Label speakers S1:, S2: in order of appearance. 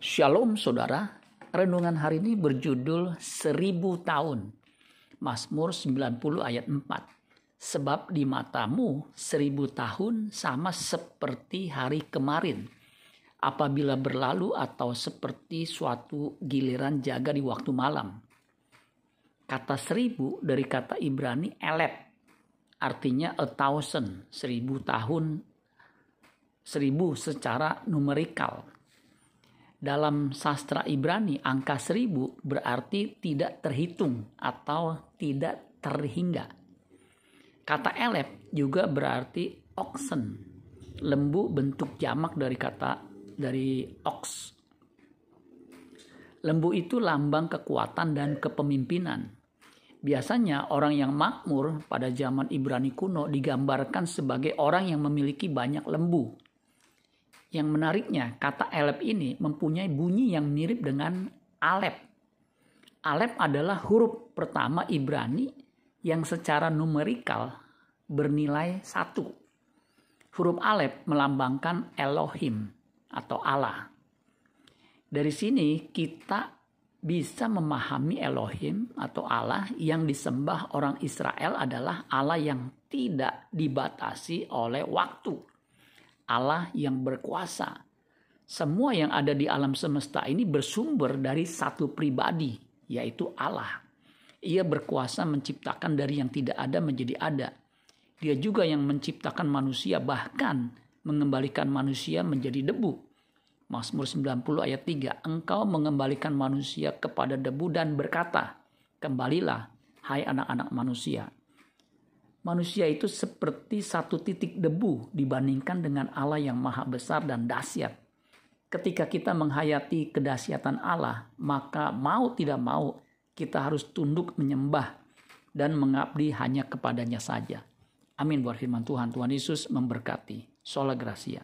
S1: Shalom saudara, renungan hari ini berjudul Seribu Tahun. Mazmur 90 ayat 4. Sebab di matamu seribu tahun sama seperti hari kemarin. Apabila berlalu atau seperti suatu giliran jaga di waktu malam. Kata seribu dari kata Ibrani elep. Artinya a thousand, seribu tahun, seribu secara numerikal dalam sastra Ibrani angka seribu berarti tidak terhitung atau tidak terhingga. Kata elep juga berarti oxen, lembu bentuk jamak dari kata dari ox. Lembu itu lambang kekuatan dan kepemimpinan. Biasanya orang yang makmur pada zaman Ibrani kuno digambarkan sebagai orang yang memiliki banyak lembu yang menariknya, kata Alep ini mempunyai bunyi yang mirip dengan Alep. Alep adalah huruf pertama Ibrani yang secara numerikal bernilai satu. Huruf Alep melambangkan Elohim atau Allah. Dari sini kita bisa memahami Elohim atau Allah yang disembah orang Israel adalah Allah yang tidak dibatasi oleh waktu Allah yang berkuasa. Semua yang ada di alam semesta ini bersumber dari satu pribadi, yaitu Allah. Ia berkuasa menciptakan dari yang tidak ada menjadi ada. Dia juga yang menciptakan manusia bahkan mengembalikan manusia menjadi debu. Mazmur 90 ayat 3, Engkau mengembalikan manusia kepada debu dan berkata, Kembalilah, hai anak-anak manusia, manusia itu seperti satu titik debu dibandingkan dengan Allah yang maha besar dan dahsyat. Ketika kita menghayati kedahsyatan Allah, maka mau tidak mau kita harus tunduk menyembah dan mengabdi hanya kepadanya saja. Amin buat firman Tuhan. Tuhan Yesus memberkati. Sola Gracia.